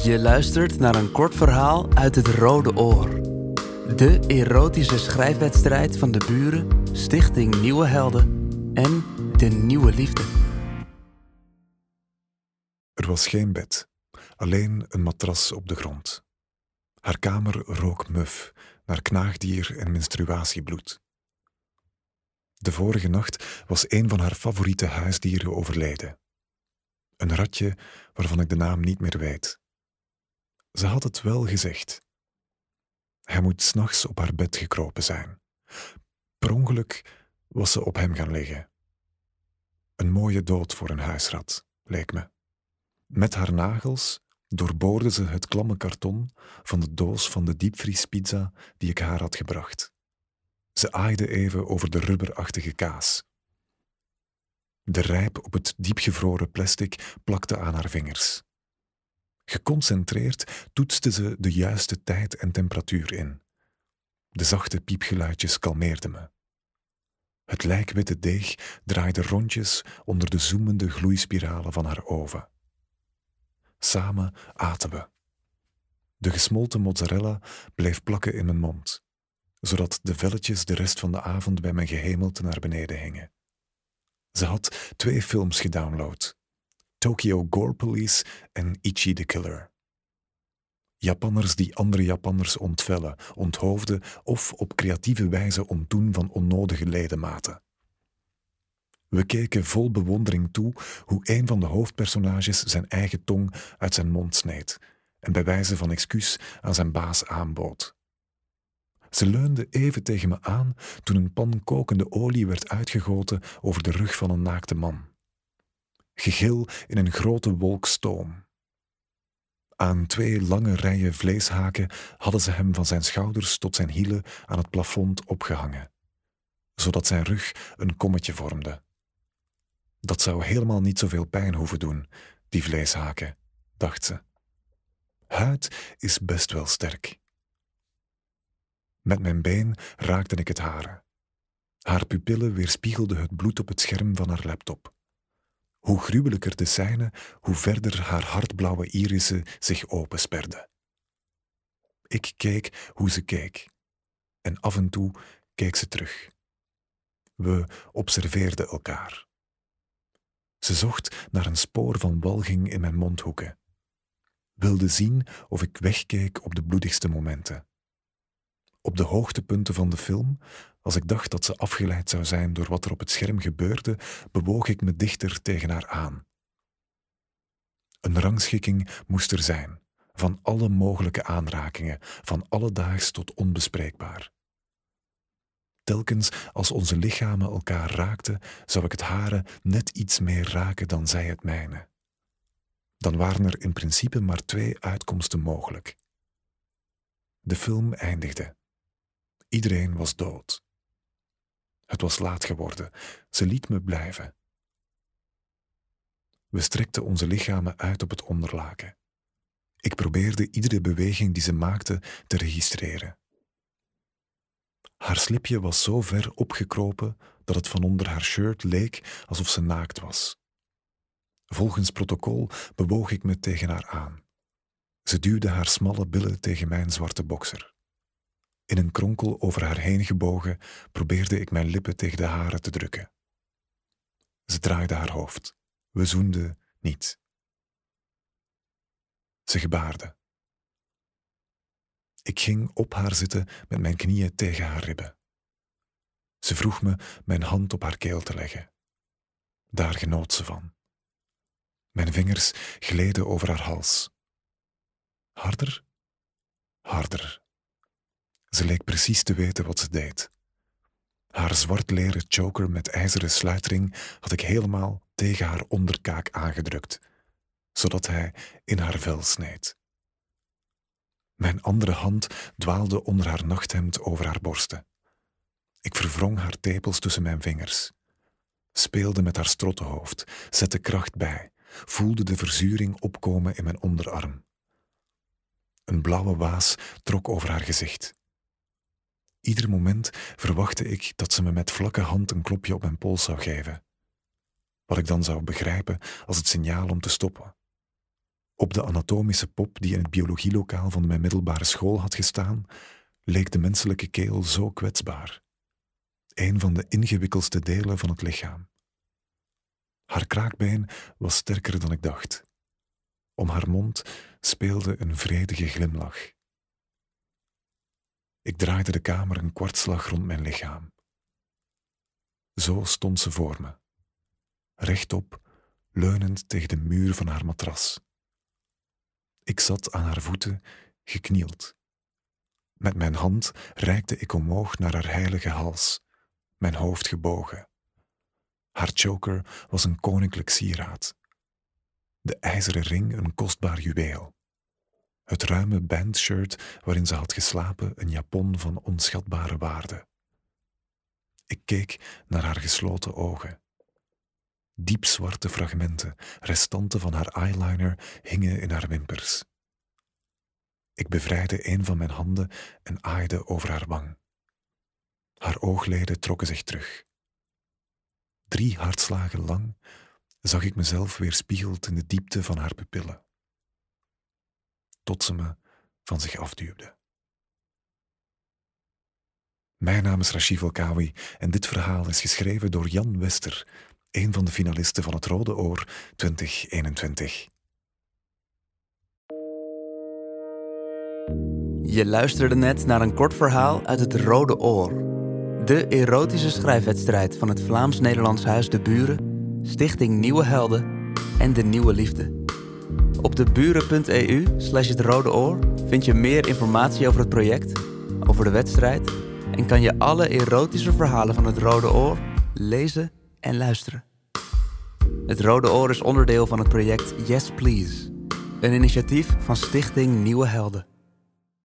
Je luistert naar een kort verhaal uit het Rode Oor. De erotische schrijfwedstrijd van de buren, Stichting Nieuwe Helden en de Nieuwe Liefde. Er was geen bed, alleen een matras op de grond. Haar kamer rook muf naar knaagdier en menstruatiebloed. De vorige nacht was een van haar favoriete huisdieren overleden. Een ratje waarvan ik de naam niet meer weet. Ze had het wel gezegd. Hij moet s'nachts op haar bed gekropen zijn. Per ongeluk was ze op hem gaan liggen. Een mooie dood voor een huisrat, leek me. Met haar nagels doorboorde ze het klamme karton van de doos van de diepvriespizza die ik haar had gebracht. Ze aaide even over de rubberachtige kaas. De rijp op het diepgevroren plastic plakte aan haar vingers. Geconcentreerd toetste ze de juiste tijd en temperatuur in. De zachte piepgeluidjes kalmeerden me. Het lijkwitte deeg draaide rondjes onder de zoemende gloeispiralen van haar oven. Samen aten we. De gesmolten mozzarella bleef plakken in mijn mond, zodat de velletjes de rest van de avond bij mijn gehemelte naar beneden hingen. Ze had twee films gedownload: Tokyo Gore Police en Ichi the Killer. Japanners die andere Japanners ontvellen, onthoofden of op creatieve wijze ontdoen van onnodige ledematen. We keken vol bewondering toe hoe een van de hoofdpersonages zijn eigen tong uit zijn mond sneed en bij wijze van excuus aan zijn baas aanbood. Ze leunde even tegen me aan toen een pan kokende olie werd uitgegoten over de rug van een naakte man. Gegil in een grote wolk stoom. Aan twee lange rijen vleeshaken hadden ze hem van zijn schouders tot zijn hielen aan het plafond opgehangen, zodat zijn rug een kommetje vormde. Dat zou helemaal niet zoveel pijn hoeven doen, die vleeshaken, dacht ze. Huid is best wel sterk. Met mijn been raakte ik het haren. Haar pupillen weerspiegelden het bloed op het scherm van haar laptop. Hoe gruwelijker de scène, hoe verder haar hardblauwe irissen zich opensperden. Ik keek hoe ze keek. En af en toe keek ze terug. We observeerden elkaar. Ze zocht naar een spoor van walging in mijn mondhoeken. Wilde zien of ik wegkeek op de bloedigste momenten. Op de hoogtepunten van de film, als ik dacht dat ze afgeleid zou zijn door wat er op het scherm gebeurde, bewoog ik me dichter tegen haar aan. Een rangschikking moest er zijn, van alle mogelijke aanrakingen, van alledaags tot onbespreekbaar. Telkens als onze lichamen elkaar raakten, zou ik het hare net iets meer raken dan zij het mijne. Dan waren er in principe maar twee uitkomsten mogelijk. De film eindigde. Iedereen was dood. Het was laat geworden. Ze liet me blijven. We strekten onze lichamen uit op het onderlaken. Ik probeerde iedere beweging die ze maakte te registreren. Haar slipje was zo ver opgekropen dat het van onder haar shirt leek alsof ze naakt was. Volgens protocol bewoog ik me tegen haar aan. Ze duwde haar smalle billen tegen mijn zwarte bokser. In een kronkel over haar heen gebogen probeerde ik mijn lippen tegen de hare te drukken. Ze draaide haar hoofd. We zoenden niet. Ze gebaarde. Ik ging op haar zitten met mijn knieën tegen haar ribben. Ze vroeg me mijn hand op haar keel te leggen. Daar genoot ze van. Mijn vingers gleden over haar hals. Harder, harder. Ze leek precies te weten wat ze deed. Haar zwart leren choker met ijzeren sluitring had ik helemaal tegen haar onderkaak aangedrukt, zodat hij in haar vel sneed. Mijn andere hand dwaalde onder haar nachthemd over haar borsten. Ik verwrong haar tepels tussen mijn vingers. Speelde met haar strottenhoofd, zette kracht bij, voelde de verzuring opkomen in mijn onderarm. Een blauwe waas trok over haar gezicht. Ieder moment verwachtte ik dat ze me met vlakke hand een klopje op mijn pols zou geven. Wat ik dan zou begrijpen als het signaal om te stoppen. Op de anatomische pop die in het biologielokaal van mijn middelbare school had gestaan, leek de menselijke keel zo kwetsbaar. Een van de ingewikkeldste delen van het lichaam. Haar kraakbeen was sterker dan ik dacht. Om haar mond speelde een vredige glimlach. Ik draaide de kamer een kwartslag rond mijn lichaam. Zo stond ze voor me, rechtop, leunend tegen de muur van haar matras. Ik zat aan haar voeten, geknield. Met mijn hand reikte ik omhoog naar haar heilige hals, mijn hoofd gebogen. Haar choker was een koninklijk sieraad. De ijzeren ring een kostbaar juweel. Het ruime bandshirt waarin ze had geslapen een japon van onschatbare waarde. Ik keek naar haar gesloten ogen. Diepzwarte fragmenten, restanten van haar eyeliner, hingen in haar wimpers. Ik bevrijdde een van mijn handen en aaide over haar wang. Haar oogleden trokken zich terug. Drie hartslagen lang zag ik mezelf weerspiegeld in de diepte van haar pupillen. Tot ze me van zich afduwde. Mijn naam is Rashif Elkawi en dit verhaal is geschreven door Jan Wester, een van de finalisten van het Rode Oor 2021. Je luisterde net naar een kort verhaal uit het Rode Oor. De erotische schrijfwedstrijd van het Vlaams-Nederlands Huis de Buren, Stichting Nieuwe Helden en De Nieuwe Liefde. Op de buren.eu slash het Rode Oor vind je meer informatie over het project, over de wedstrijd en kan je alle erotische verhalen van het Rode Oor lezen en luisteren. Het Rode Oor is onderdeel van het project Yes Please, een initiatief van Stichting Nieuwe Helden.